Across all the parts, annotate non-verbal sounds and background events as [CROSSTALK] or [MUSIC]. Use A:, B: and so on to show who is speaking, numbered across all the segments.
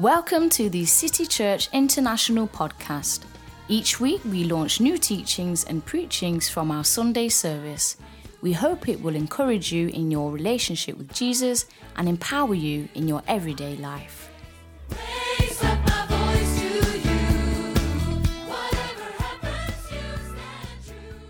A: Welcome to the City Church International podcast. Each week we launch new teachings and preachings from our Sunday service. We hope it will encourage you in your relationship with Jesus and empower you in your everyday life.
B: Raise up my voice to you. Whatever happens, you stand true.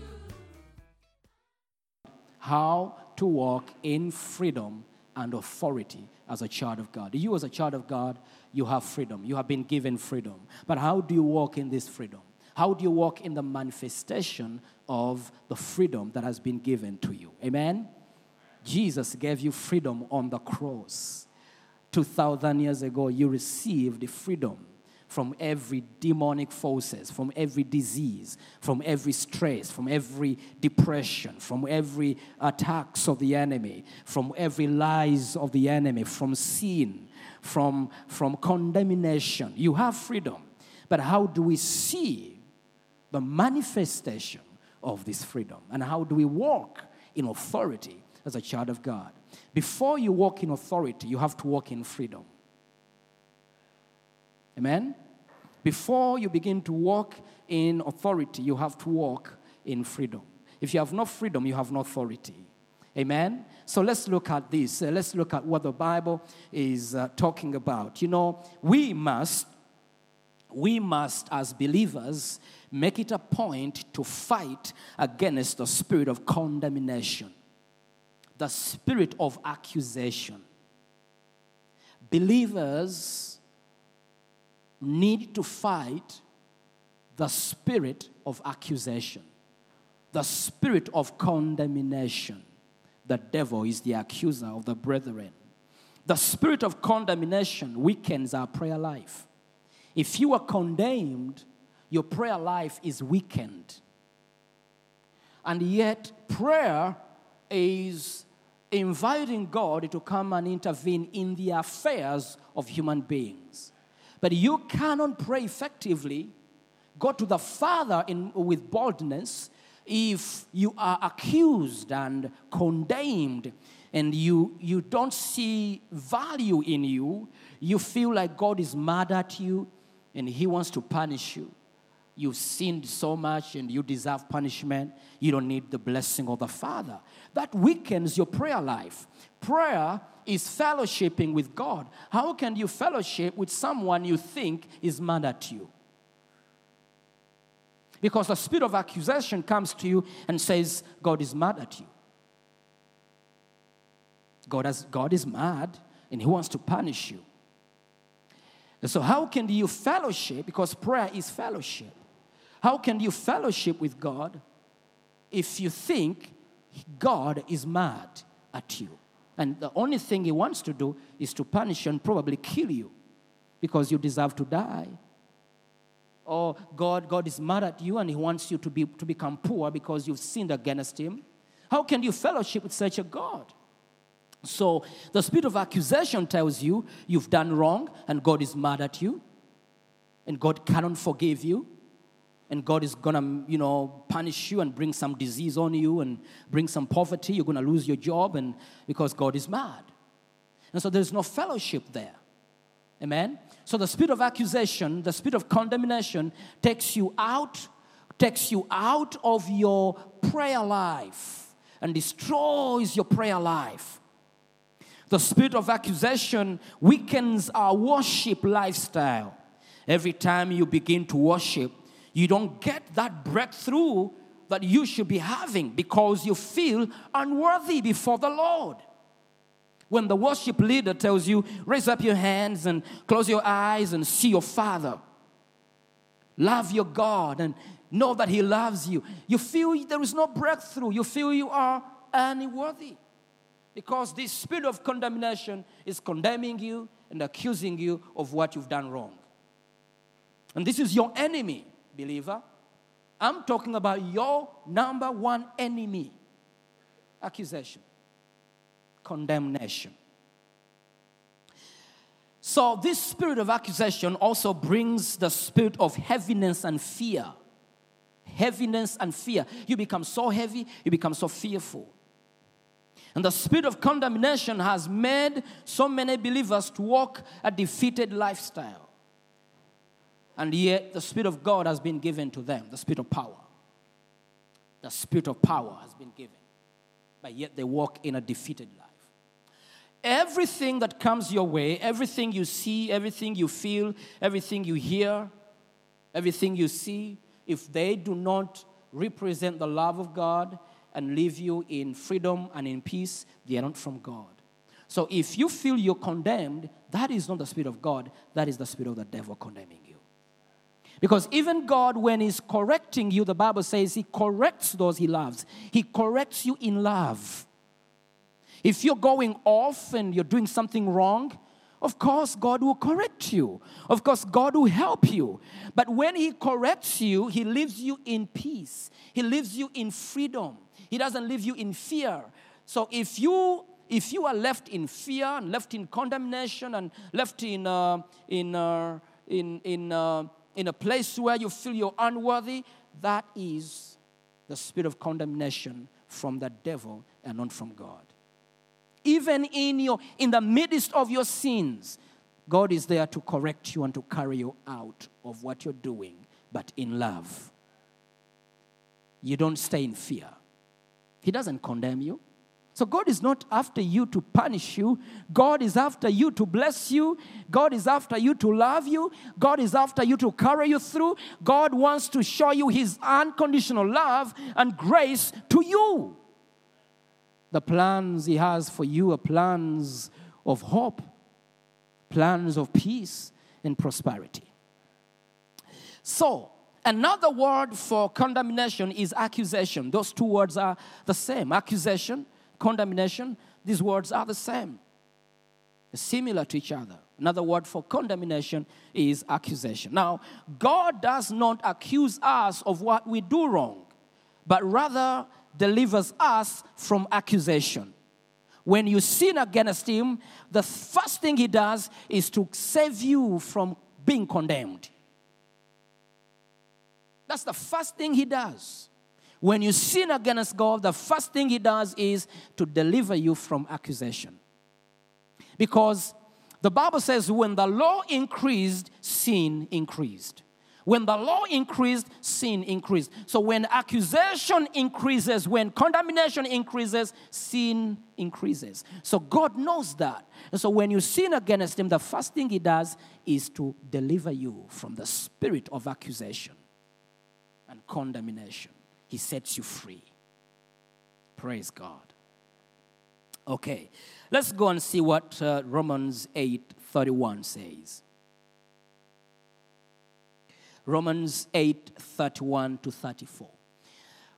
C: how to walk in freedom and authority as a child of God. You, as a child of God, you have freedom. You have been given freedom. But how do you walk in this freedom? How do you walk in the manifestation of the freedom that has been given to you? Amen? Jesus gave you freedom on the cross. 2,000 years ago, you received freedom from every demonic forces, from every disease, from every stress, from every depression, from every attacks of the enemy, from every lies of the enemy, from sin, from, from condemnation. You have freedom. But how do we see the manifestation of this freedom? And how do we walk in authority as a child of God? Before you walk in authority, you have to walk in freedom. Amen? Before you begin to walk in authority, you have to walk in freedom. If you have no freedom, you have no authority. Amen? So let's look at this. Uh, let's look at what the Bible is uh, talking about. You know, we must, we must, as believers, make it a point to fight against the spirit of condemnation, the spirit of accusation. Believers need to fight the spirit of accusation, the spirit of condemnation. The devil is the accuser of the brethren. The spirit of condemnation weakens our prayer life. If you are condemned, your prayer life is weakened. And yet, prayer is inviting God to come and intervene in the affairs of human beings. But you cannot pray effectively, go to the Father in, with boldness, if you are accused and condemned and you, you don't see value in you, you feel like God is mad at you and He wants to punish you. You've sinned so much and you deserve punishment. You don't need the blessing of the Father. That weakens your prayer life. Prayer is fellowshipping with God. How can you fellowship with someone you think is mad at you? Because the spirit of accusation comes to you and says, God is mad at you. God, has, God is mad and He wants to punish you. And so, how can you fellowship? Because prayer is fellowship. How can you fellowship with God if you think God is mad at you? And the only thing He wants to do is to punish you and probably kill you because you deserve to die. Or God, God is mad at you and He wants you to, be, to become poor because you've sinned against Him. How can you fellowship with such a God? So the spirit of accusation tells you you've done wrong and God is mad at you and God cannot forgive you and God is gonna, you know, punish you and bring some disease on you and bring some poverty. You're gonna lose your job and because God is mad. And so there's no fellowship there. Amen. So the spirit of accusation, the spirit of condemnation takes you out, takes you out of your prayer life and destroys your prayer life. The spirit of accusation weakens our worship lifestyle. Every time you begin to worship, you don't get that breakthrough that you should be having because you feel unworthy before the Lord. When the worship leader tells you, raise up your hands and close your eyes and see your Father, love your God and know that He loves you, you feel there is no breakthrough. You feel you are unworthy because this spirit of condemnation is condemning you and accusing you of what you've done wrong. And this is your enemy, believer. I'm talking about your number one enemy accusation, condemnation. So, this spirit of accusation also brings the spirit of heaviness and fear. Heaviness and fear. You become so heavy, you become so fearful. And the spirit of condemnation has made so many believers to walk a defeated lifestyle. And yet, the Spirit of God has been given to them the Spirit of power. The Spirit of power has been given. But yet, they walk in a defeated life. Everything that comes your way, everything you see, everything you feel, everything you hear, everything you see, if they do not represent the love of God and leave you in freedom and in peace, they are not from God. So if you feel you're condemned, that is not the Spirit of God, that is the Spirit of the devil condemning you. Because even God, when He's correcting you, the Bible says He corrects those He loves. He corrects you in love. If you're going off and you're doing something wrong, of course, God will correct you. Of course, God will help you. But when He corrects you, He leaves you in peace, He leaves you in freedom. He doesn't leave you in fear. So if you if you are left in fear and left in condemnation and left in uh, in uh, in in uh, in a place where you feel you're unworthy, that is the spirit of condemnation from the devil and not from God. Even in your in the midst of your sins, God is there to correct you and to carry you out of what you're doing, but in love. You don't stay in fear. He doesn't condemn you. So God is not after you to punish you. God is after you to bless you. God is after you to love you. God is after you to carry you through. God wants to show you his unconditional love and grace to you. The plans he has for you are plans of hope, plans of peace and prosperity. So, another word for condemnation is accusation. Those two words are the same. Accusation, condemnation, these words are the same, similar to each other. Another word for condemnation is accusation. Now, God does not accuse us of what we do wrong, but rather delivers us from accusation. When you sin against Him, the first thing He does is to save you from being condemned. That's the first thing he does. When you sin against God, the first thing he does is to deliver you from accusation. Because the Bible says, when the law increased, sin increased. When the law increased, sin increased. So when accusation increases, when condemnation increases, sin increases. So God knows that. And so when you sin against him, the first thing he does is to deliver you from the spirit of accusation and condemnation. He sets you free. Praise God. Okay, let's go and see what uh, Romans 8 31 says. Romans 8 31 to 34.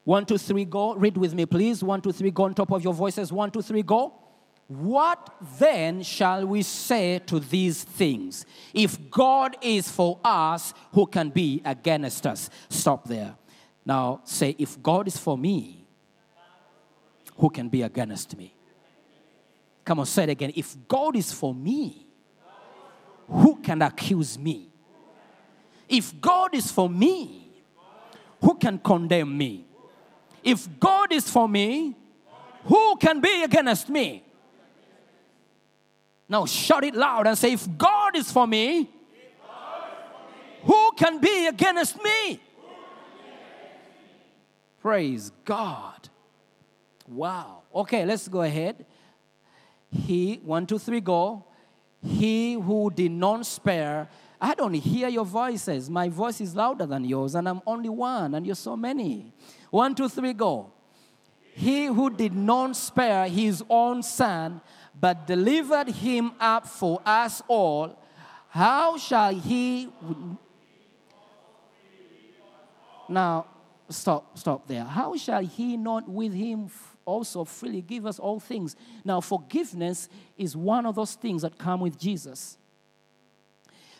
C: One, two, three, go. Read with me, please. One, two, three, go on top of your voices. One, two, three, go. What then shall we say to these things? If God is for us, who can be against us? Stop there. Now say, if God is for me, who can be against me? Come on, say it again. If God is for me, who can accuse me? If God is for me, who can condemn me? If God is for me, who can be against me? Now shout it loud and say, If God is for me, who can be against me? Praise God. Wow. Okay, let's go ahead. He, one, two, three, go. He who did not spare. I don't hear your voices. My voice is louder than yours, and I'm only one, and you're so many. One, two, three, go. He who did not spare his own son, but delivered him up for us all, how shall he. Now, stop, stop there. How shall he not with him also freely give us all things? Now, forgiveness is one of those things that come with Jesus.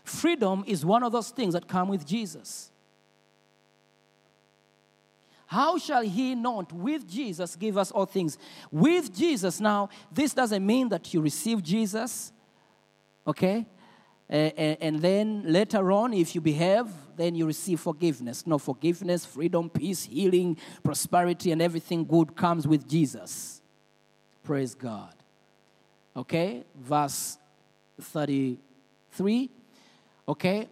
C: Freedom is one of those things that come with Jesus. How shall he not with Jesus give us all things? With Jesus, now, this doesn't mean that you receive Jesus, okay? A- a- and then later on, if you behave, then you receive forgiveness. No, forgiveness, freedom, peace, healing, prosperity, and everything good comes with Jesus. Praise God. Okay, verse 33. Okay,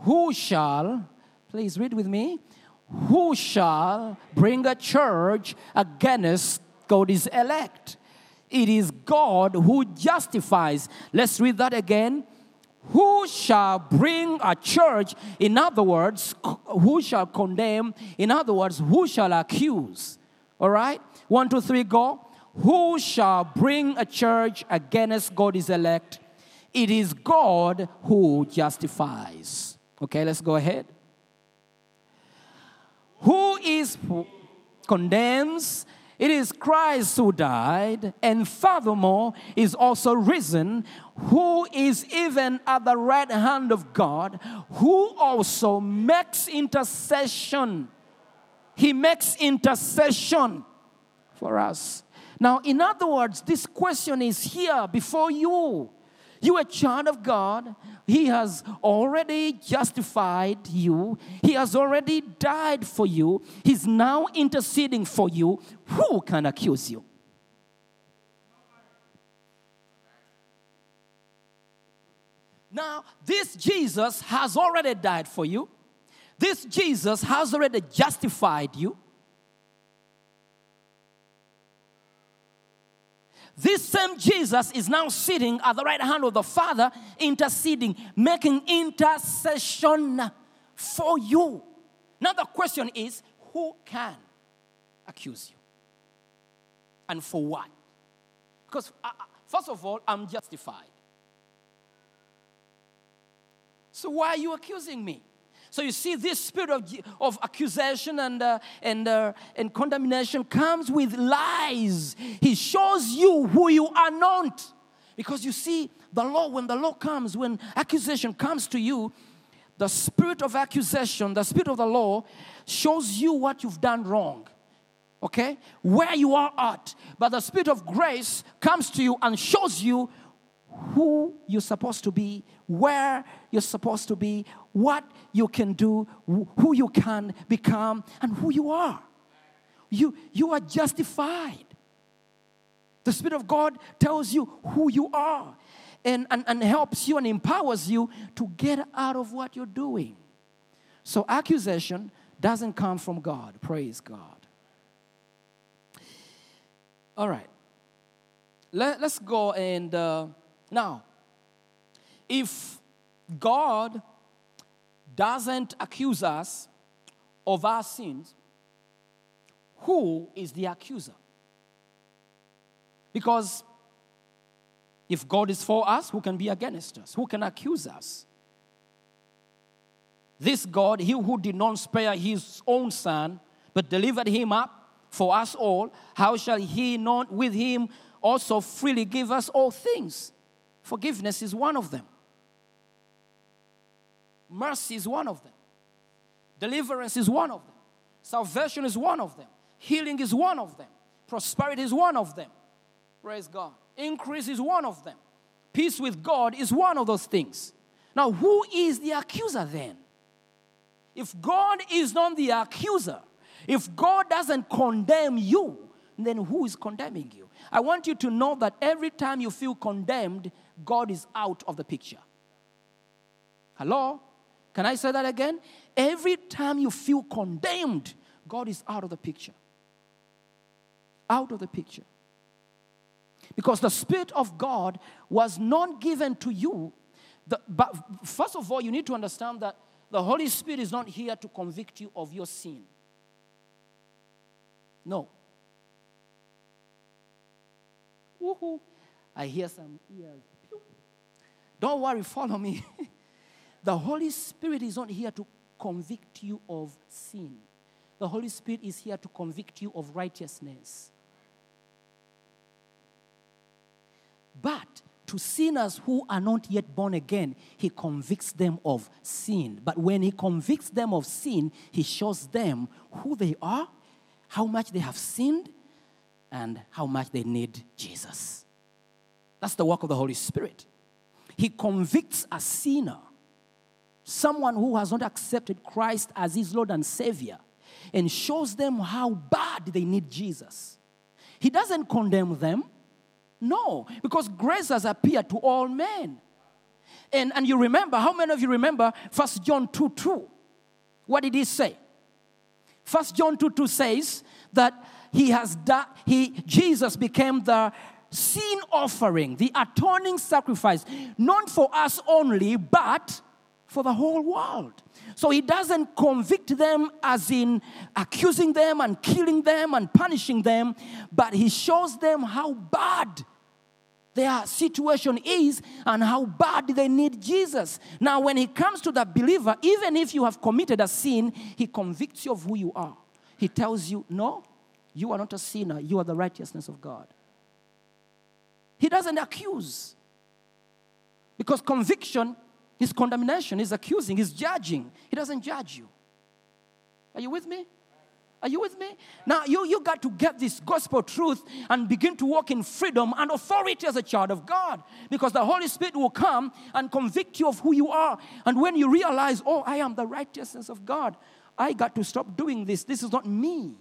C: who shall, please read with me, who shall bring a church against God's elect? It is God who justifies. Let's read that again. Who shall bring a church? In other words, who shall condemn? In other words, who shall accuse? All right? One, two, three, go. Who shall bring a church against God's elect? It is God who justifies. Okay, let's go ahead. Who is who condemns? It is Christ who died, and furthermore is also risen, who is even at the right hand of God, who also makes intercession. He makes intercession for us. Now, in other words, this question is here before you. You are a child of God. He has already justified you. He has already died for you. He's now interceding for you. Who can accuse you? Now, this Jesus has already died for you. This Jesus has already justified you. This same Jesus is now sitting at the right hand of the Father, interceding, making intercession for you. Now, the question is who can accuse you? And for what? Because, uh, uh, first of all, I'm justified. So, why are you accusing me? So you see, this spirit of, of accusation and, uh, and, uh, and condemnation comes with lies. He shows you who you are not. Because you see, the law, when the law comes, when accusation comes to you, the spirit of accusation, the spirit of the law, shows you what you've done wrong. Okay? Where you are at. But the spirit of grace comes to you and shows you who you're supposed to be, where you're supposed to be, what you can do, who you can become, and who you are. You, you are justified. The Spirit of God tells you who you are and, and, and helps you and empowers you to get out of what you're doing. So, accusation doesn't come from God. Praise God. All right. Let, us go and uh, now, if God doesn't accuse us of our sins, who is the accuser? Because if God is for us, who can be against us? Who can accuse us? This God, he who did not spare his own son, but delivered him up for us all, how shall he not with him also freely give us all things? Forgiveness is one of them. Mercy is one of them. Deliverance is one of them. Salvation is one of them. Healing is one of them. Prosperity is one of them. Praise God. Increase is one of them. Peace with God is one of those things. Now, who is the accuser then? If God is not the accuser, if God doesn't condemn you, then who is condemning you? I want you to know that every time you feel condemned, God is out of the picture. Hello? Can I say that again? Every time you feel condemned, God is out of the picture. Out of the picture. Because the Spirit of God was not given to you. The, but first of all, you need to understand that the Holy Spirit is not here to convict you of your sin. No. Woohoo. I hear some ears. Don't worry, follow me. [LAUGHS] the Holy Spirit is not here to convict you of sin. The Holy Spirit is here to convict you of righteousness. But to sinners who are not yet born again, he convicts them of sin. But when he convicts them of sin, he shows them who they are, how much they have sinned, and how much they need Jesus. That's the work of the Holy Spirit. He convicts a sinner, someone who has not accepted Christ as his Lord and Savior, and shows them how bad they need Jesus. He doesn't condemn them. No, because grace has appeared to all men. And, and you remember, how many of you remember 1 John 2 2? What did he say? 1 John 2 2 says that he has died, he, Jesus became the sin offering, the atoning sacrifice, not for us only, but for the whole world. So he doesn't convict them as in accusing them and killing them and punishing them, but he shows them how bad their situation is and how bad they need Jesus. Now, when he comes to the believer, even if you have committed a sin, he convicts you of who you are. He tells you, No, you are not a sinner, you are the righteousness of God. He doesn't accuse. Because conviction is condemnation, is accusing, is judging. He doesn't judge you. Are you with me? Are you with me? Now, you, you got to get this gospel truth and begin to walk in freedom and authority as a child of God. Because the Holy Spirit will come and convict you of who you are. And when you realize, oh, I am the righteousness of God, I got to stop doing this. This is not me.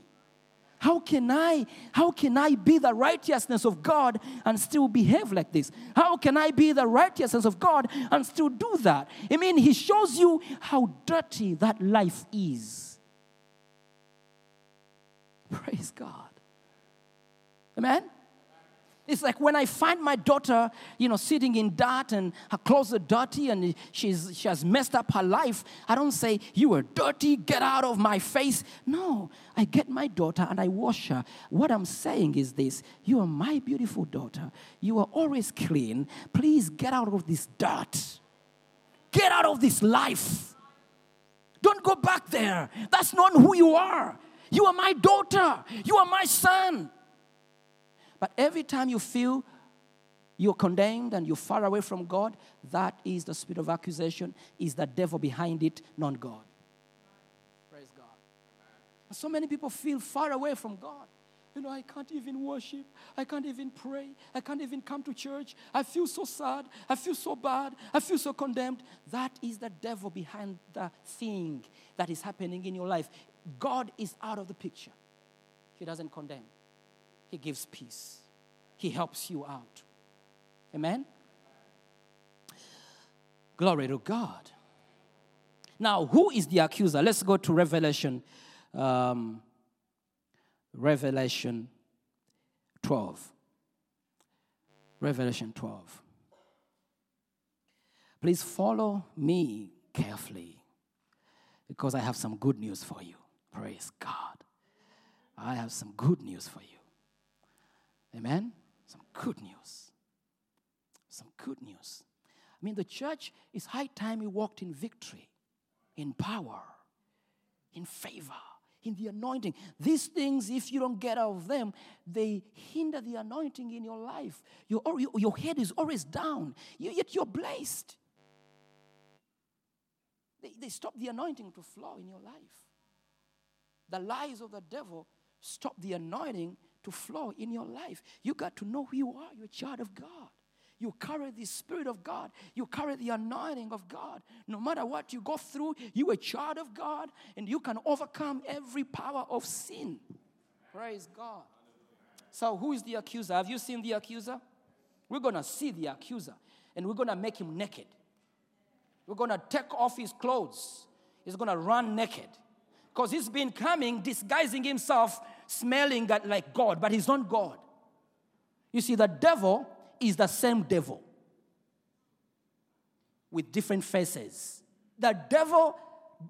C: How can I how can I be the righteousness of God and still behave like this? How can I be the righteousness of God and still do that? I mean, he shows you how dirty that life is. Praise God. Amen. It's like when I find my daughter, you know, sitting in dirt and her clothes are dirty and she's, she has messed up her life. I don't say, You are dirty, get out of my face. No, I get my daughter and I wash her. What I'm saying is this You are my beautiful daughter. You are always clean. Please get out of this dirt. Get out of this life. Don't go back there. That's not who you are. You are my daughter. You are my son. But every time you feel you're condemned and you're far away from God, that is the spirit of accusation, is the devil behind it, not God. Praise God. So many people feel far away from God. You know, I can't even worship. I can't even pray. I can't even come to church. I feel so sad. I feel so bad. I feel so condemned. That is the devil behind the thing that is happening in your life. God is out of the picture. He doesn't condemn. He gives peace. He helps you out. Amen? Glory to God. Now, who is the accuser? Let's go to Revelation. Um, Revelation 12. Revelation 12. Please follow me carefully because I have some good news for you. Praise God. I have some good news for you. Amen? Some good news. Some good news. I mean, the church is high time we walked in victory, in power, in favor, in the anointing. These things, if you don't get out of them, they hinder the anointing in your life. Your, your, head is always down, yet you're blessed. They, they stop the anointing to flow in your life. The lies of the devil stop the anointing to flow in your life. You got to know who you are. You're a child of God. You carry the Spirit of God. You carry the anointing of God. No matter what you go through, you're a child of God and you can overcome every power of sin. Praise God. So, who is the accuser? Have you seen the accuser? We're going to see the accuser and we're going to make him naked. We're going to take off his clothes. He's going to run naked. Because he's been coming, disguising himself, smelling like God, but he's not God. You see, the devil is the same devil with different faces. The devil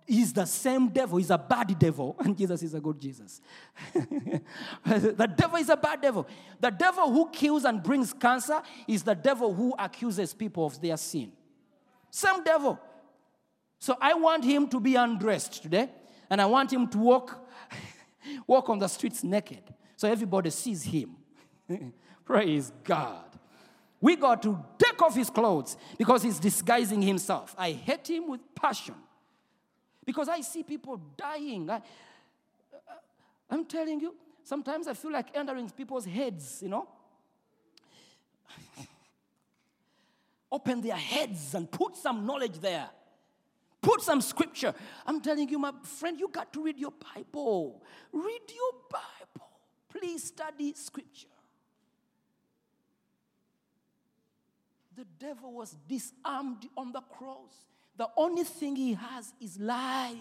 C: is the same devil. He's a bad devil, [LAUGHS] and Jesus is a good Jesus. [LAUGHS] the devil is a bad devil. The devil who kills and brings cancer is the devil who accuses people of their sin. Same devil. So I want him to be undressed today, and I want him to walk, [LAUGHS] walk on the streets naked, so everybody sees him. [LAUGHS] Praise God. We got to take off his clothes because he's disguising himself. I hate him with passion because I see people dying. I, uh, I'm telling you, sometimes I feel like entering people's heads, you know. [LAUGHS] Open their heads and put some knowledge there. Put some scripture. I'm telling you, my friend, you got to read your Bible. Read your Bible. Please study scripture. The devil was disarmed on the cross. The only thing he has is lies.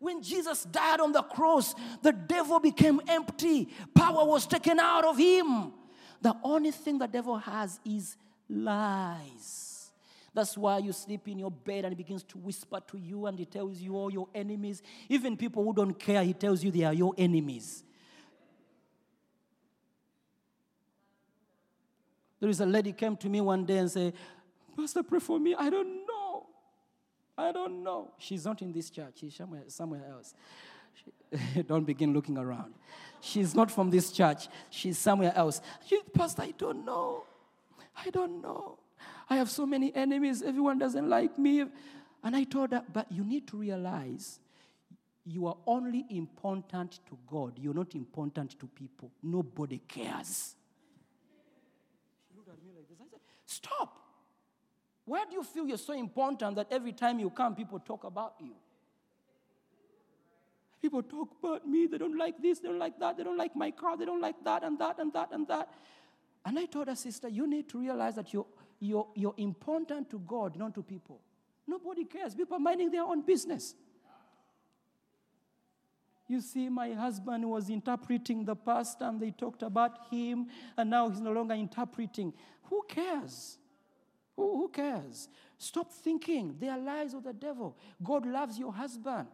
C: When Jesus died on the cross, the devil became empty. Power was taken out of him. The only thing the devil has is lies. That's why you sleep in your bed and he begins to whisper to you and he tells you all your enemies. Even people who don't care, he tells you they are your enemies. There is a lady came to me one day and said, Pastor, pray for me. I don't know. I don't know. She's not in this church. She's somewhere, somewhere else. She- [LAUGHS] don't begin looking around. She's not from this church. She's somewhere else. She, Pastor, I don't know. I don't know. I have so many enemies. Everyone doesn't like me. And I told her, but you need to realize you are only important to God. You're not important to people. Nobody cares. She looked at me like this. I said, Stop. Why do you feel you're so important that every time you come, people talk about you? People talk about me. They don't like this, they don't like that, they don't like my car, they don't like that and that and that and that. And I told her, sister, you need to realize that you're, you're, you're important to God, not to people. Nobody cares. People are minding their own business. You see, my husband was interpreting the past and they talked about him, and now he's no longer interpreting. Who cares? Who, who cares? Stop thinking. They are lies of the devil. God loves your husband.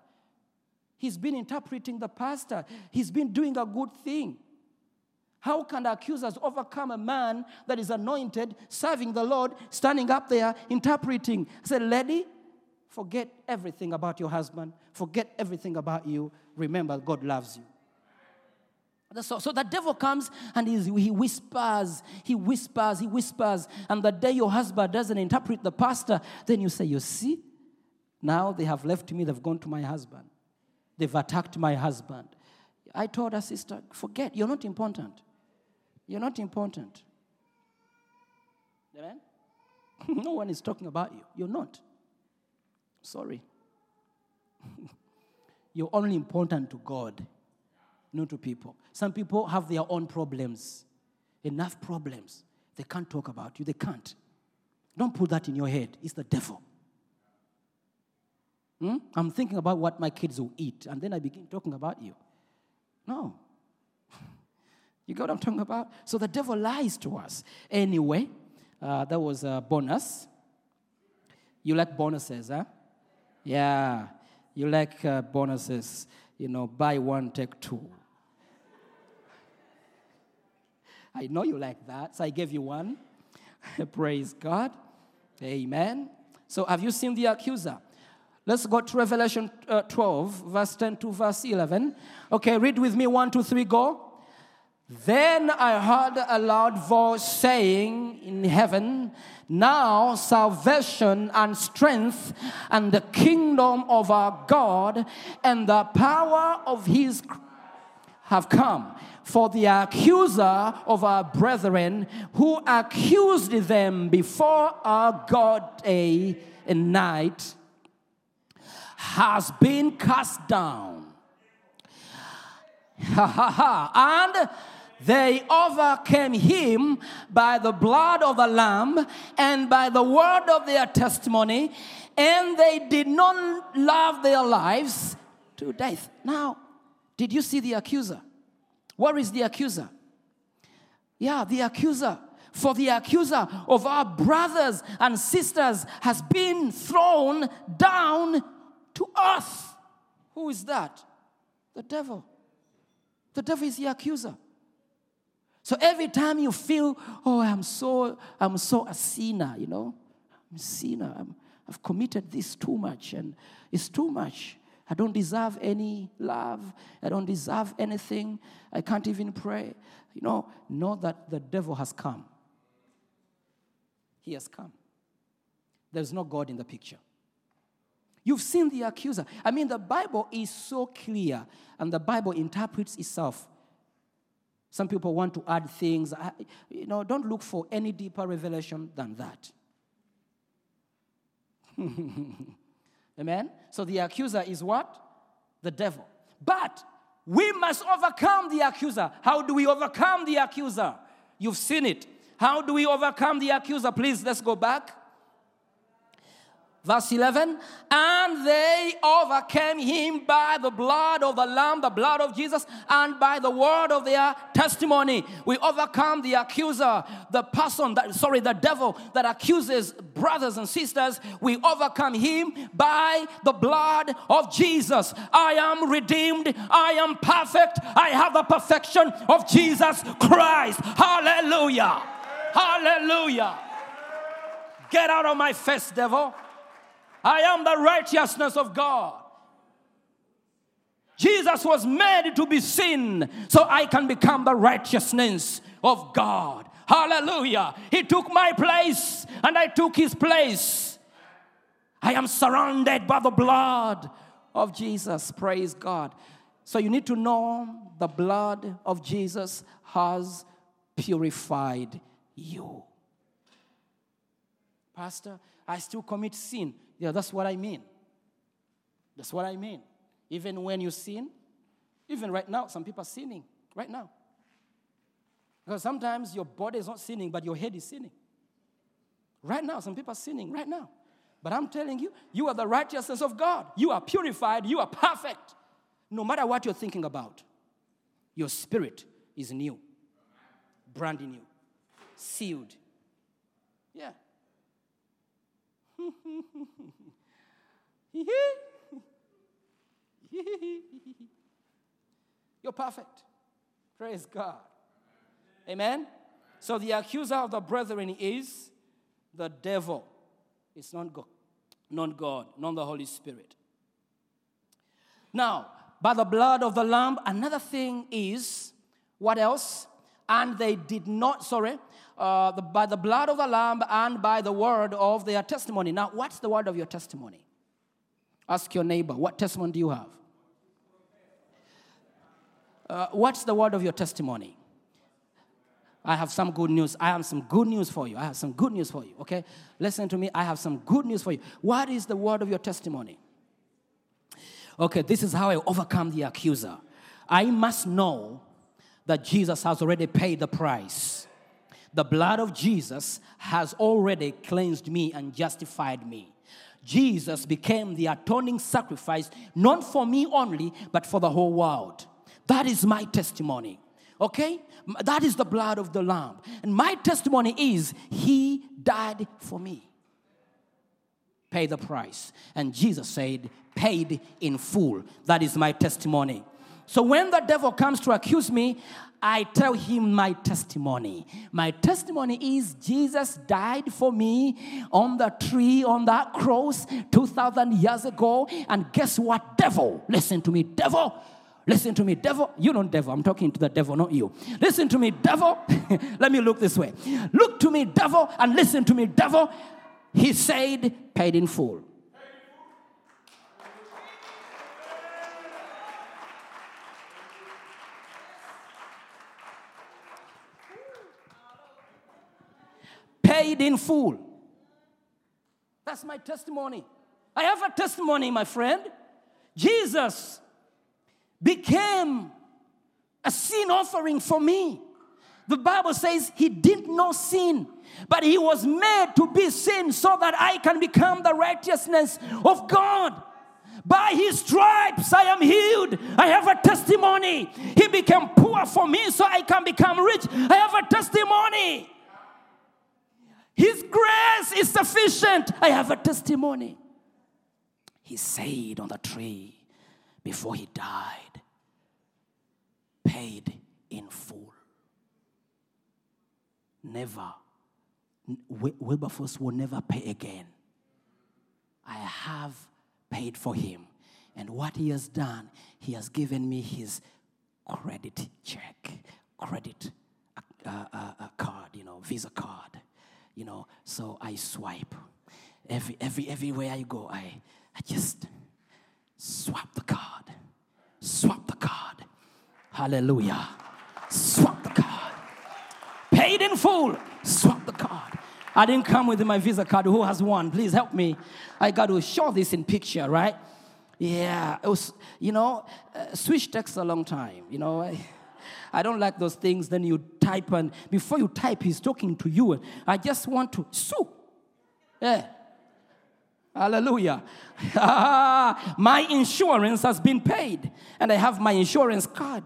C: He's been interpreting the pastor, he's been doing a good thing. How can accusers overcome a man that is anointed, serving the Lord, standing up there, interpreting? I said, Lady, forget everything about your husband, forget everything about you. Remember, God loves you. So, so the devil comes and he whispers, he whispers, he whispers. And the day your husband doesn't interpret the pastor, then you say, You see, now they have left me, they've gone to my husband. They've attacked my husband. I told her, Sister, forget, you're not important. You're not important. Amen? [LAUGHS] no one is talking about you. You're not. Sorry. [LAUGHS] You're only important to God, not to people. Some people have their own problems, enough problems. They can't talk about you. They can't. Don't put that in your head. It's the devil. Hmm? I'm thinking about what my kids will eat, and then I begin talking about you. No. You get what I'm talking about? So the devil lies to us. Anyway, uh, that was a bonus. You like bonuses, huh? Yeah. You like uh, bonuses. You know, buy one, take two. I know you like that, so I gave you one. [LAUGHS] Praise God. Amen. So, have you seen the accuser? Let's go to Revelation uh, 12, verse 10 to verse 11. Okay, read with me. One, two, three, go. Then I heard a loud voice saying in heaven, Now salvation and strength and the kingdom of our God and the power of his have come. For the accuser of our brethren who accused them before our God day and night has been cast down. Ha ha ha. And they overcame him by the blood of the Lamb and by the word of their testimony, and they did not love their lives to death. Now, did you see the accuser? Where is the accuser? Yeah, the accuser. For the accuser of our brothers and sisters has been thrown down to earth. Who is that? The devil. The devil is the accuser. So every time you feel, oh, I'm so, I'm so a sinner, you know, I'm a sinner. I'm, I've committed this too much, and it's too much. I don't deserve any love. I don't deserve anything. I can't even pray. You know, know that the devil has come. He has come. There's no God in the picture. You've seen the accuser. I mean, the Bible is so clear, and the Bible interprets itself. Some people want to add things. I, you know, don't look for any deeper revelation than that. [LAUGHS] Amen? So the accuser is what? The devil. But We must overcome the accuser. How do we overcome the accuser? You've seen it. How do we overcome the accuser? Please, let's go back. Verse 11, and they overcame him by the blood of the Lamb, the blood of Jesus, and by the word of their testimony. We overcome the accuser, the person that, sorry, the devil that accuses brothers and sisters. We overcome him by the blood of Jesus. I am redeemed. I am perfect. I have the perfection of Jesus Christ. Hallelujah. Hallelujah. Get out of my face, devil. I am the righteousness of God. Jesus was made to be sin so I can become the righteousness of God. Hallelujah. He took my place and I took his place. I am surrounded by the blood of Jesus. Praise God. So you need to know the blood of Jesus has purified you. Pastor, I still commit sin. Yeah, that's what I mean. That's what I mean. Even when you sin, even right now, some people are sinning right now. Because sometimes your body is not sinning, but your head is sinning. Right now, some people are sinning right now. But I'm telling you, you are the righteousness of God. You are purified, you are perfect. No matter what you're thinking about, your spirit is new, brand new, sealed. Yeah. [LAUGHS] You're perfect. Praise God. Amen. So the accuser of the brethren is the devil. It's not God, not God, not the Holy Spirit. Now, by the blood of the Lamb, another thing is what else? And they did not, sorry, uh, the, by the blood of the Lamb and by the word of their testimony. Now, what's the word of your testimony? Ask your neighbor, what testimony do you have? Uh, what's the word of your testimony? I have some good news. I have some good news for you. I have some good news for you, okay? Listen to me. I have some good news for you. What is the word of your testimony? Okay, this is how I overcome the accuser. I must know that Jesus has already paid the price. The blood of Jesus has already cleansed me and justified me. Jesus became the atoning sacrifice, not for me only, but for the whole world. That is my testimony. Okay? That is the blood of the Lamb. And my testimony is He died for me. Pay the price. And Jesus said, paid in full. That is my testimony. So when the devil comes to accuse me, I tell him my testimony. My testimony is Jesus died for me on the tree, on that cross 2,000 years ago. And guess what, devil? Listen to me, devil. Listen to me, devil. You don't devil. I'm talking to the devil, not you. Listen to me, devil. [LAUGHS] Let me look this way. Look to me, devil, and listen to me, devil. He said, paid in full. Paid in full. That's my testimony. I have a testimony, my friend. Jesus became a sin offering for me. The Bible says he did not know sin, but he was made to be sin so that I can become the righteousness of God. By his stripes I am healed. I have a testimony. He became poor for me so I can become rich. I have a testimony. His grace is sufficient. I have a testimony. He said on the tree before he died, paid in full. Never. Wilberforce will never pay again. I have paid for him. And what he has done, he has given me his credit check, credit uh, uh, uh, card, you know, Visa card, you know. So I swipe. Every, every, everywhere I go, I, I just swap the card, swap the card. Hallelujah. Swap the card. Paid in full. Swap the card. I didn't come with my Visa card. Who has one? Please help me. I got to show this in picture, right? Yeah, it was, you know, uh, switch takes a long time. You know, I, I don't like those things. Then you type, and before you type, he's talking to you. I just want to sue. Yeah. Hallelujah. [LAUGHS] my insurance has been paid, and I have my insurance card.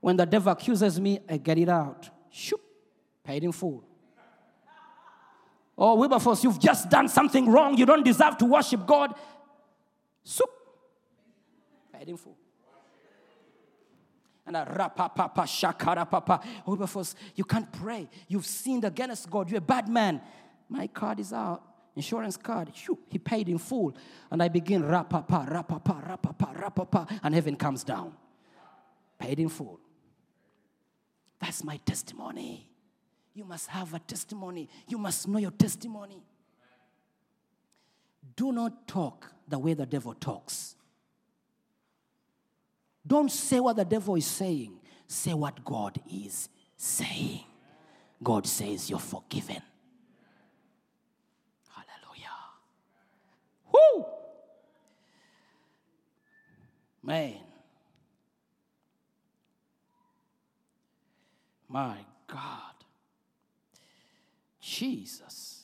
C: When the devil accuses me, I get it out. Shoop, paid in full. Oh, Wilberforce, you've just done something wrong. You don't deserve to worship God. Soup. Paid in full. And a rapapapa shakarapapa. Wilberforce, you can't pray. You've sinned against God. You're a bad man. My card is out. Insurance card. Shoo, he paid in full. And I begin rapapa, rapapa, rapapa, rapapa. And heaven comes down. Paid in full. That's my testimony. You must have a testimony. You must know your testimony. Do not talk the way the devil talks. Don't say what the devil is saying. Say what God is saying. God says you're forgiven. Hallelujah. Whoo! Man. My God. Jesus.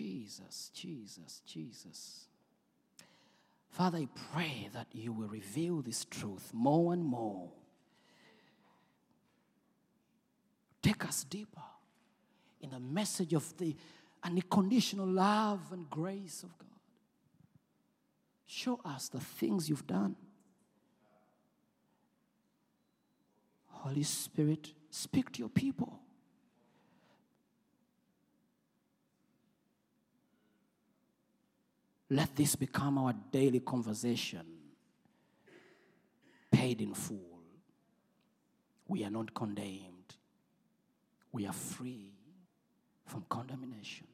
C: Jesus, Jesus, Jesus. Father, I pray that you will reveal this truth more and more. Take us deeper in the message of the unconditional love and grace of God. Show us the things you've done. Holy Spirit, speak to your people. Let this become our daily conversation. Paid in full. We are not condemned. We are free from condemnation.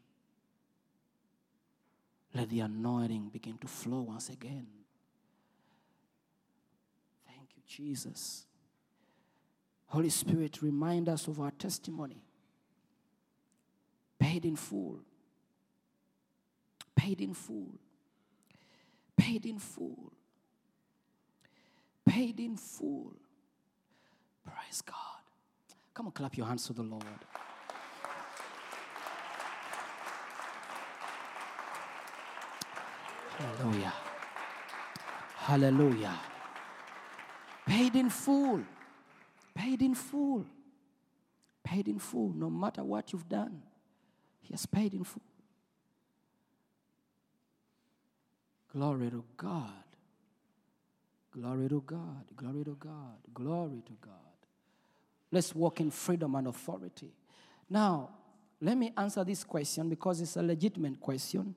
C: Let the anointing begin to flow once again. Thank you, Jesus. Holy Spirit, remind us of our testimony. Paid in full. Paid in full. Paid in full. Paid in full. Praise God. Come on, clap your hands to the Lord. Hallelujah. Hallelujah. Paid in full. Paid in full. Paid in full. No matter what you've done, He has paid in full. Glory to God. Glory to God. Glory to God. Glory to God. Let's walk in freedom and authority. Now, let me answer this question because it's a legitimate question.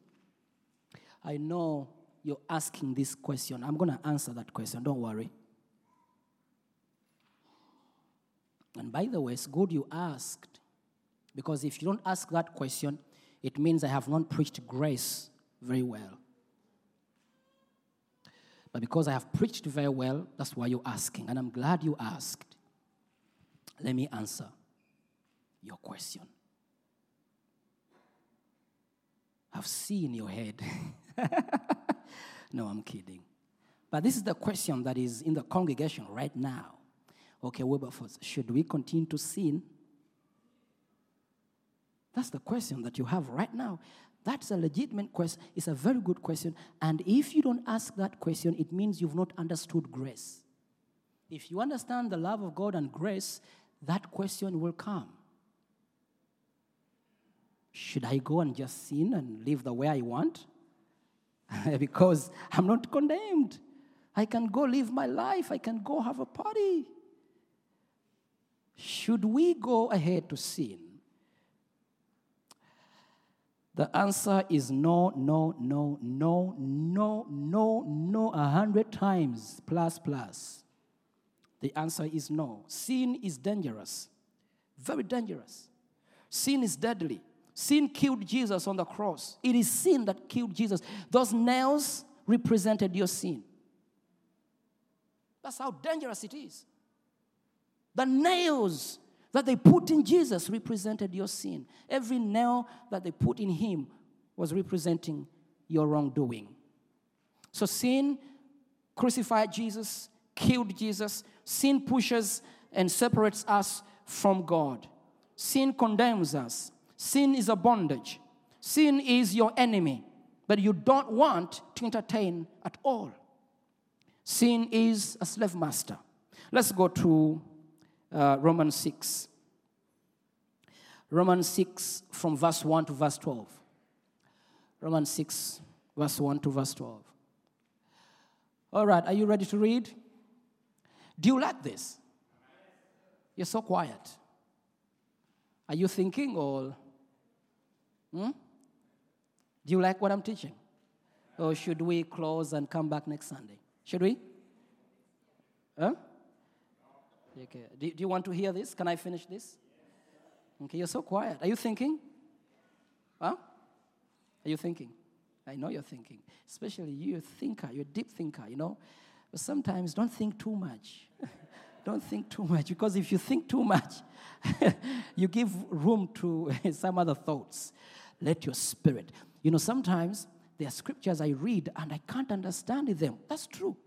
C: I know you're asking this question. I'm going to answer that question. Don't worry. And by the way, it's good you asked. Because if you don't ask that question, it means I have not preached grace very well. But because I have preached very well, that's why you're asking. And I'm glad you asked. Let me answer your question. I've seen your head. [LAUGHS] no, I'm kidding. But this is the question that is in the congregation right now. Okay, Wilberforce, should we continue to sin? That's the question that you have right now. That's a legitimate question. It's a very good question. And if you don't ask that question, it means you've not understood grace. If you understand the love of God and grace, that question will come. Should I go and just sin and live the way I want? [LAUGHS] because I'm not condemned. I can go live my life, I can go have a party. Should we go ahead to sin? The answer is no, no, no, no, no, no, no, a hundred times plus, plus. The answer is no. Sin is dangerous, very dangerous. Sin is deadly. Sin killed Jesus on the cross. It is sin that killed Jesus. Those nails represented your sin. That's how dangerous it is. The nails that they put in Jesus represented your sin. Every nail that they put in him was representing your wrongdoing. So sin crucified Jesus, killed Jesus. Sin pushes and separates us from God. Sin condemns us. Sin is a bondage. Sin is your enemy that you don't want to entertain at all. Sin is a slave master. Let's go to uh, Romans 6. Romans 6 from verse 1 to verse 12. Romans 6, verse 1 to verse 12. All right, are you ready to read? Do you like this? You're so quiet. Are you thinking or? Hmm? Do you like what I'm teaching? Or should we close and come back next Sunday? Should we? Huh? Okay. Do, do you want to hear this? Can I finish this? Okay, you're so quiet. Are you thinking? Huh? Are you thinking? I know you're thinking. Especially you, you're thinker, you're a deep thinker, you know. But sometimes don't think too much. [LAUGHS] don't think too much because if you think too much, [LAUGHS] you give room to [LAUGHS] some other thoughts. Let your spirit. You know, sometimes there are scriptures I read and I can't understand them. That's true.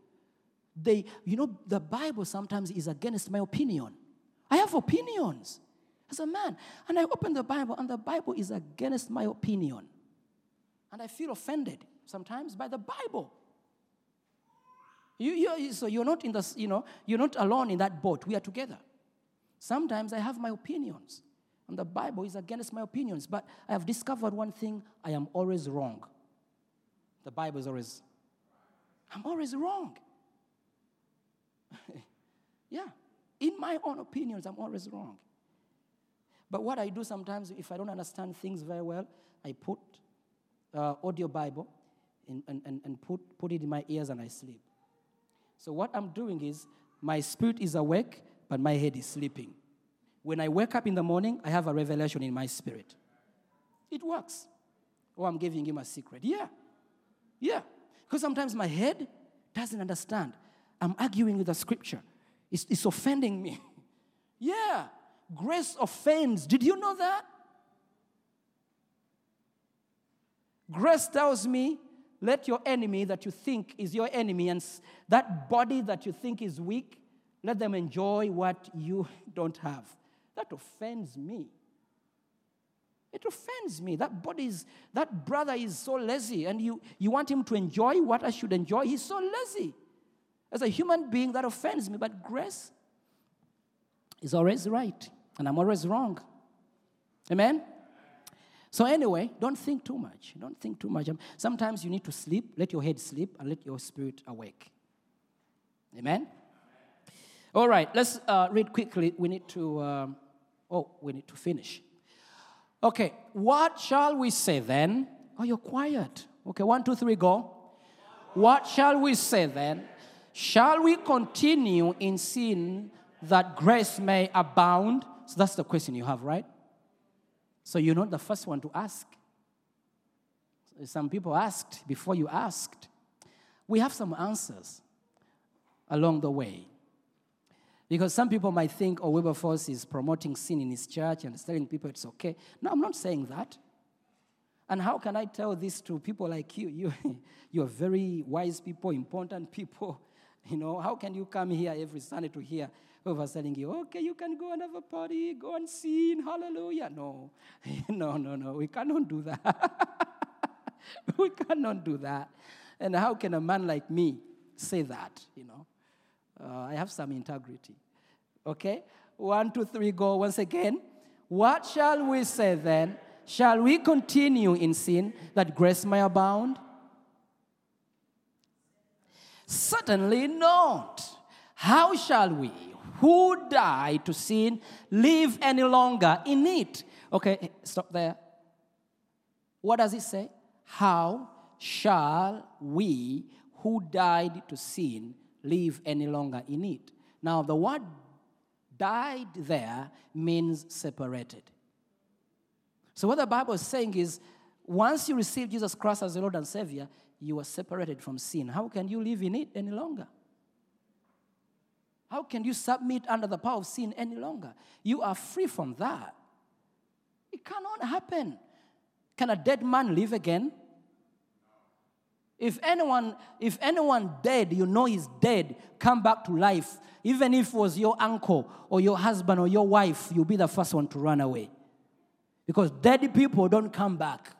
C: They, you know, the Bible sometimes is against my opinion. I have opinions as a man. And I open the Bible and the Bible is against my opinion. And I feel offended sometimes by the Bible. You, you, so you're not in the, you know, you're not alone in that boat. We are together. Sometimes I have my opinions, and the Bible is against my opinions. But I have discovered one thing: I am always wrong. The Bible is always, I'm always wrong. [LAUGHS] yeah, in my own opinions, I'm always wrong. But what I do sometimes, if I don't understand things very well, I put uh, audio Bible in, and, and, and put, put it in my ears and I sleep. So what I'm doing is my spirit is awake, but my head is sleeping. When I wake up in the morning, I have a revelation in my spirit. It works. Oh, I'm giving him a secret. Yeah. Yeah. Because sometimes my head doesn't understand. I'm arguing with the scripture. It's, it's offending me. [LAUGHS] yeah. Grace offends. Did you know that? Grace tells me, let your enemy that you think is your enemy and that body that you think is weak, let them enjoy what you [LAUGHS] don't have. That offends me. It offends me. That body is, that brother is so lazy, and you, you want him to enjoy what I should enjoy. He's so lazy. As a human being, that offends me. But grace is always right, and I'm always wrong. Amen? So, anyway, don't think too much. Don't think too much. Sometimes you need to sleep, let your head sleep, and let your spirit awake. Amen? All right, let's uh, read quickly. We need to, um, oh, we need to finish. Okay, what shall we say then? Oh, you're quiet. Okay, one, two, three, go. What shall we say then? Shall we continue in sin that grace may abound? So that's the question you have, right? So you're not the first one to ask. Some people asked before you asked. We have some answers along the way. Because some people might think, oh, Wilberforce is promoting sin in his church and telling people it's okay. No, I'm not saying that. And how can I tell this to people like you? You, [LAUGHS] you are very wise people, important people. You know, how can you come here every Sunday to hear whoever's telling you, okay, you can go and have a party, go and sin, hallelujah? No, [LAUGHS] no, no, no, we cannot do that. [LAUGHS] we cannot do that. And how can a man like me say that, you know? Uh, I have some integrity. Okay? One, two, three, go once again. What shall we say then? Shall we continue in sin that grace may abound? Certainly not. How shall we, who died to sin, live any longer in it? Okay, stop there. What does it say? How shall we, who died to sin, live any longer in it? Now, the word died there means separated. So, what the Bible is saying is once you receive Jesus Christ as your Lord and Savior, you are separated from sin. How can you live in it any longer? How can you submit under the power of sin any longer? You are free from that. It cannot happen. Can a dead man live again? If anyone, if anyone dead, you know he's dead, come back to life, even if it was your uncle or your husband or your wife, you'll be the first one to run away. Because dead people don't come back.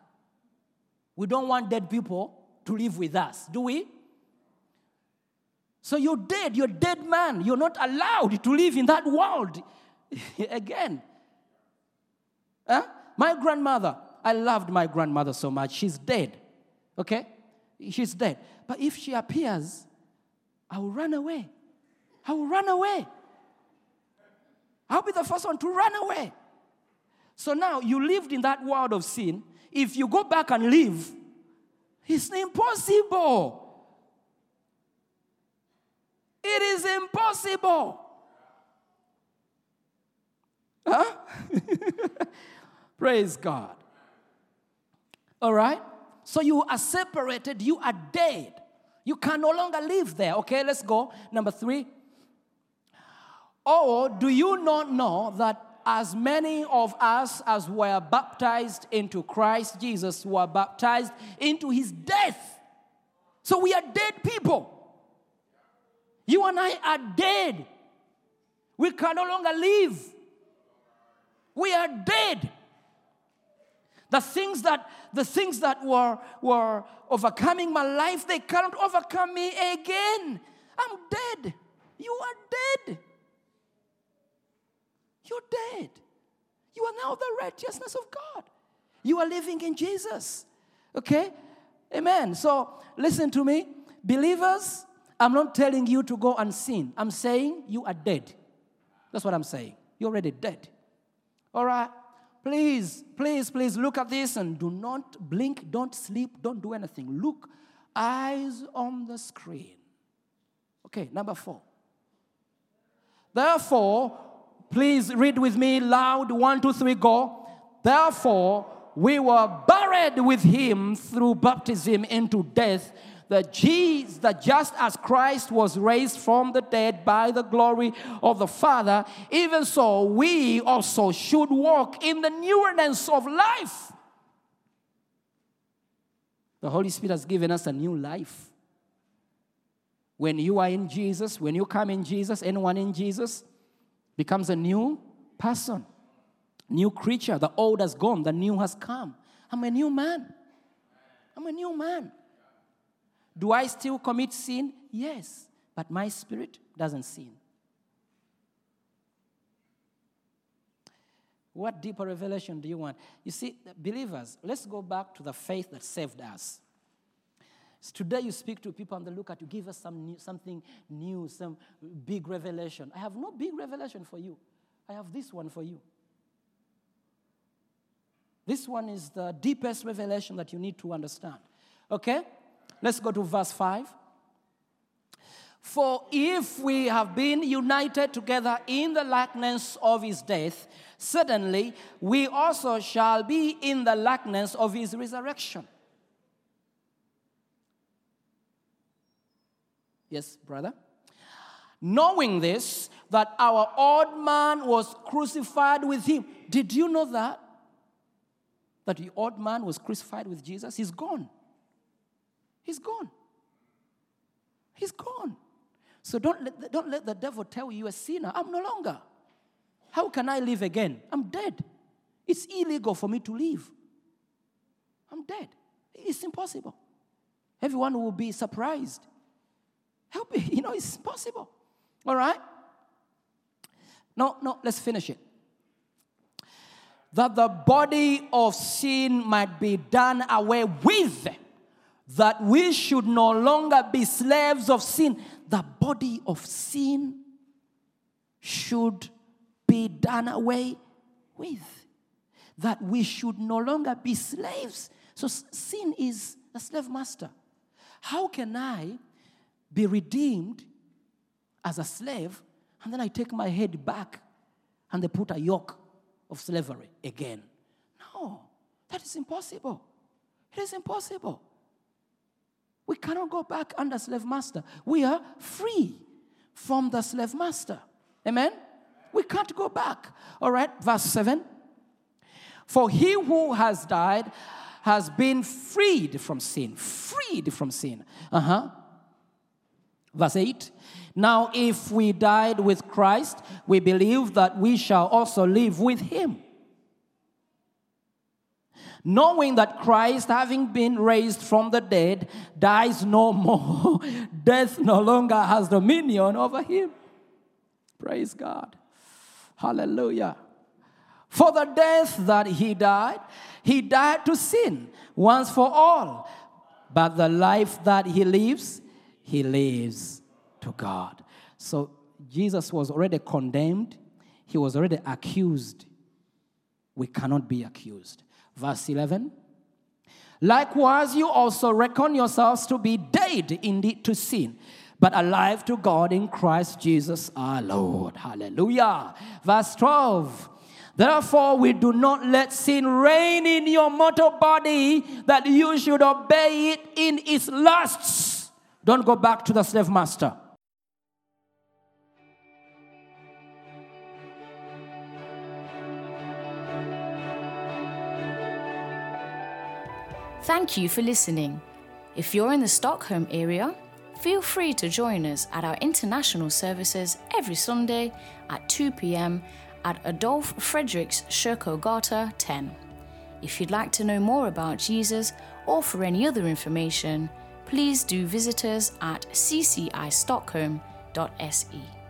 C: We don't want dead people to live with us, do we? So you're dead, you're dead man. You're not allowed to live in that world [LAUGHS] again. Huh? My grandmother, I loved my grandmother so much. She's dead. Okay? She's dead. But if she appears, I will run away. I will run away. I'll be the first one to run away. So now you lived in that world of sin. If you go back and live, it's impossible. It is impossible. Huh? [LAUGHS] Praise God. All right? So you are separated, you are dead. You can no longer live there. Okay, let's go. Number three. Or do you not know that as many of us as were baptized into Christ Jesus were baptized into his death? So we are dead people. You and I are dead. We can no longer live. We are dead. The things that the things that were, were overcoming my life, they cannot overcome me again. I'm dead. You are dead. You're dead. You are now the righteousness of God. You are living in Jesus. Okay? Amen. So listen to me. Believers, I'm not telling you to go and sin. I'm saying you are dead. That's what I'm saying. You're already dead. All right? Please, please, please look at this and do not blink, don't sleep, don't do anything. Look, eyes on the screen. Okay, number four. Therefore, please read with me loud one, two, three, go. Therefore, we were buried with him through baptism into death, that, Jesus, that just as Christ was raised from the dead by the glory of the Father, even so we also should walk in the newness of life. The Holy Spirit has given us a new life. When you are in Jesus, when you come in Jesus, anyone in Jesus becomes a new person, new creature. The old has gone, the new has come. I'm a new man. I'm a new man. Do I still commit sin? Yes, but my spirit doesn't sin. What deeper revelation do you want? You see, believers, let's go back to the faith that saved us. Today you speak to people and they look at you, give us some new, something new, some big revelation. I have no big revelation for you. I have this one for you. This one is the deepest revelation that you need to understand. Okay? Let's go to verse 5. For if we have been united together in the likeness of his death, certainly we also shall be in the likeness of his resurrection. Yes, brother? Knowing this, that our old man was crucified with him. Did you know that? That the old man was crucified with Jesus? He's gone. He's gone. He's gone. So don't let, the, don't let the devil tell you a sinner. I'm no longer. How can I live again? I'm dead. It's illegal for me to live. I'm dead. It's impossible. Everyone will be surprised. Help me. [LAUGHS] You know, it's possible. All right? No, no, let's finish it. That the body of sin might be done away with, that we should no longer be slaves of sin. The body of sin should be done away with, that we should no longer be slaves. So sin is a slave master. How can I be redeemed as a slave and then I take my head back and they put a yoke of slavery again? No, that is impossible. It is impossible. We cannot go back under slave master. We are free. from the slave master. Amen? We can't go back. All right, verse 7. For he who has died has been freed from sin. Freed from sin. Uh huh. Verse 8. Now, if we died with Christ, we believe that we shall also live with him. Knowing that Christ, having been raised from the dead, dies no more, [LAUGHS] death no longer has dominion over him. Praise God. Hallelujah. For the death that he died, he died to sin once for all. But the life that he lives, he lives to God. So Jesus was already condemned, he was already accused. We cannot be accused. Verse 11. Likewise, you also reckon yourselves to be dead indeed to sin, but alive to God in Christ Jesus our Lord. Hallelujah. Verse 12. Therefore, we do not let sin reign in your mortal body, that you should obey it in its lusts. Don't go back to the slave master.
A: Thank you for listening. If you're in the Stockholm area, feel free to join us at our international services every Sunday at 2 pm at Adolf Fredriks Kyrkogata 10. If you'd like to know more about Jesus or for any other information, please do visit us at ccistockholm.se.